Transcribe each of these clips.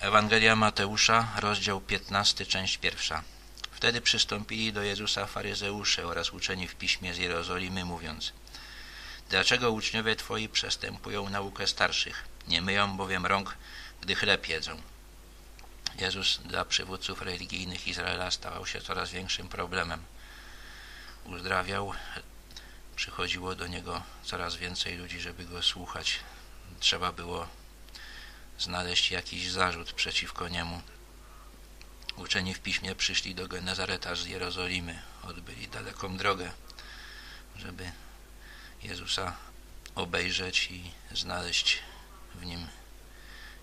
Ewangelia Mateusza, rozdział 15, część pierwsza. Wtedy przystąpili do Jezusa faryzeusze oraz uczeni w piśmie z Jerozolimy, mówiąc Dlaczego uczniowie Twoi przestępują naukę starszych? Nie myją bowiem rąk, gdy chleb jedzą. Jezus dla przywódców religijnych Izraela stawał się coraz większym problemem. Uzdrawiał, przychodziło do Niego coraz więcej ludzi, żeby Go słuchać. Trzeba było znaleźć jakiś zarzut przeciwko niemu. Uczeni w piśmie przyszli do Genezareta z Jerozolimy, odbyli daleką drogę, żeby Jezusa obejrzeć i znaleźć w nim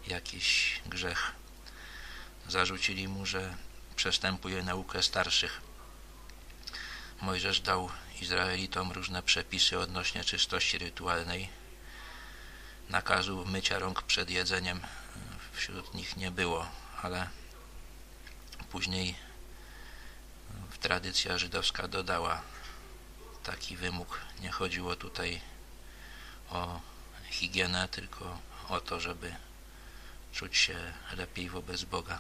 jakiś grzech. Zarzucili mu, że przestępuje naukę starszych. Mojżesz dał Izraelitom różne przepisy odnośnie czystości rytualnej, nakazu mycia rąk przed jedzeniem wśród nich nie było, ale później tradycja żydowska dodała taki wymóg. Nie chodziło tutaj o higienę, tylko o to, żeby czuć się lepiej wobec Boga.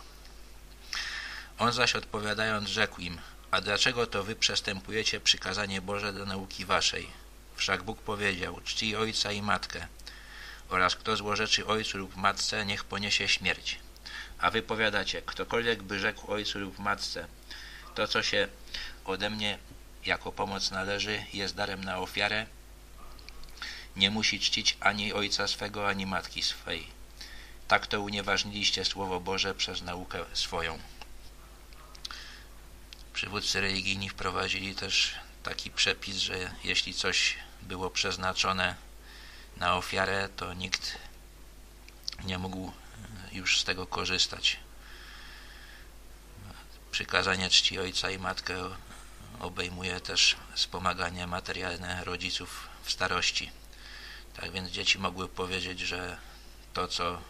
On zaś odpowiadając rzekł im, a dlaczego to wy przestępujecie przykazanie Boże do nauki waszej? Wszak Bóg powiedział, czci ojca i matkę, oraz kto złorzeczy ojcu lub matce, niech poniesie śmierć. A wy powiadacie, ktokolwiek by rzekł ojcu lub matce, to co się ode mnie jako pomoc należy, jest darem na ofiarę, nie musi czcić ani ojca swego, ani matki swej. Tak to unieważniliście Słowo Boże przez naukę swoją. Przywódcy religijni wprowadzili też taki przepis, że jeśli coś było przeznaczone na ofiarę, to nikt nie mógł e, już z tego korzystać. Przykazanie czci ojca i matkę obejmuje też wspomaganie materialne rodziców w starości. Tak więc dzieci mogły powiedzieć, że to, co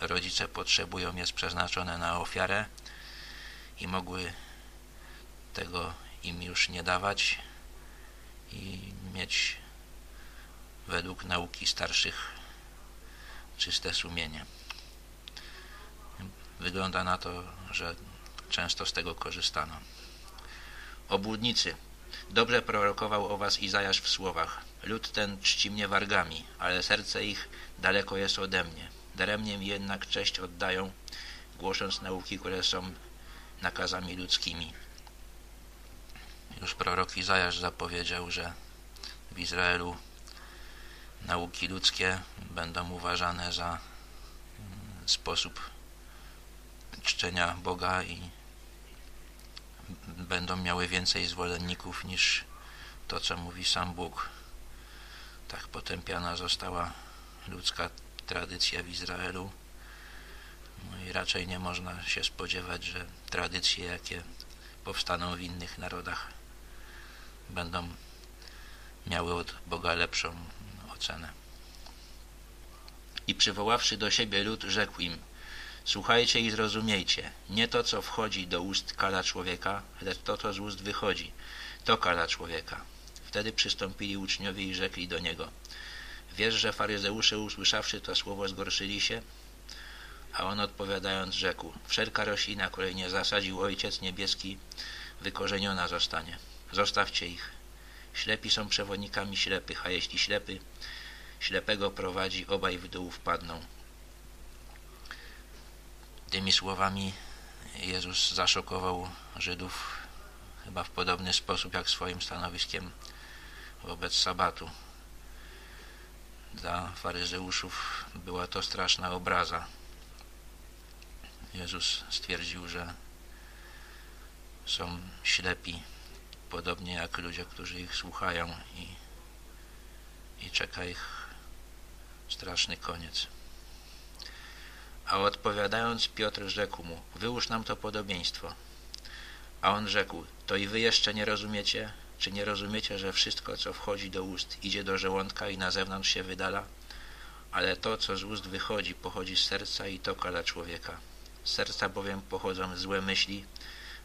rodzice potrzebują, jest przeznaczone na ofiarę i mogły tego im już nie dawać i mieć według nauki starszych czyste sumienie. Wygląda na to, że często z tego korzystano. Obłudnicy. Dobrze prorokował o was Izajasz w słowach. Lud ten czci mnie wargami, ale serce ich daleko jest ode mnie. Daremnie mi jednak cześć oddają, głosząc nauki, które są nakazami ludzkimi. Już prorok Izajasz zapowiedział, że w Izraelu nauki ludzkie będą uważane za mm, sposób czczenia Boga i będą miały więcej zwolenników niż to, co mówi sam Bóg. Tak potępiana została ludzka tradycja w Izraelu. No i raczej nie można się spodziewać, że tradycje, jakie powstaną w innych narodach, będą miały od Boga lepszą I przywoławszy do siebie lud, rzekł im, słuchajcie i zrozumiejcie, nie to, co wchodzi do ust kala człowieka, lecz to, co z ust wychodzi, to kala człowieka. Wtedy przystąpili uczniowie i rzekli do niego, wiesz, że faryzeusze usłyszawszy to słowo zgorszyli się? A on odpowiadając rzekł, wszelka roślina, której nie zasadził Ojciec Niebieski, wykorzeniona zostanie. Zostawcie ich. Ślepi są przewodnikami ślepych, a jeśli ślepy ślepego prowadzi, obaj w dół wpadną. Tymi słowami Jezus zaszokował Żydów chyba w podobny sposób jak swoim stanowiskiem wobec sabatu. Dla faryzeuszów była to straszna obraza. Jezus stwierdził, że są ślepi podobnie jak ludzie, którzy ich słuchają i, i czeka ich straszny koniec. A odpowiadając Piotr rzekł mu, wyłóż nam to podobieństwo. A on rzekł, to i wy jeszcze nie rozumiecie? Czy nie rozumiecie, że wszystko, co wchodzi do ust, idzie do żołądka i na zewnątrz się wydala? Ale to, co z ust wychodzi, pochodzi z serca i to kala człowieka. Z serca bowiem pochodzą złe myśli,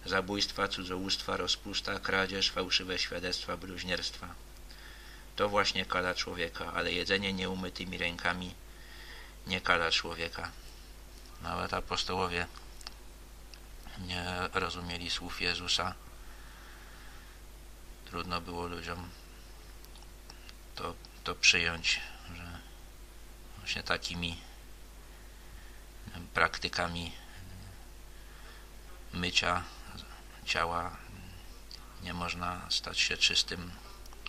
zabójstwa, cudzołóstwa, rozpusta, kradzież, fałszywe świadectwa, bluźnierstwa. To właśnie kala człowieka, ale jedzenie nieumytymi rękami nie kala człowieka. Nawet apostołowie nie rozumieli słów Jezusa. Trudno było ludziom to, to przyjąć, że właśnie takimi praktykami mycia ciała nie można stać się czystym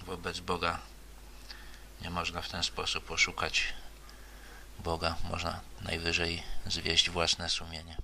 wobec Boga. Nie można w ten sposób oszukać Boga. Można najwyżej zwieść własne sumienie.